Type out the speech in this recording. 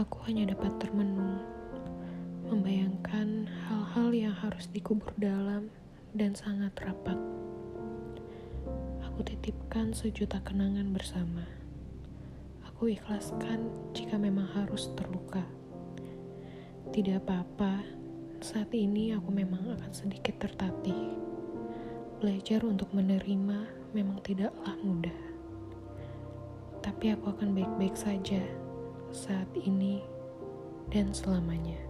Aku hanya dapat termenung, membayangkan hal-hal yang harus dikubur dalam dan sangat rapat. Aku titipkan sejuta kenangan bersama. Aku ikhlaskan jika memang harus terluka. Tidak apa-apa, saat ini aku memang akan sedikit tertatih. Belajar untuk menerima memang tidaklah mudah. Tapi aku akan baik-baik saja saat ini dan selamanya.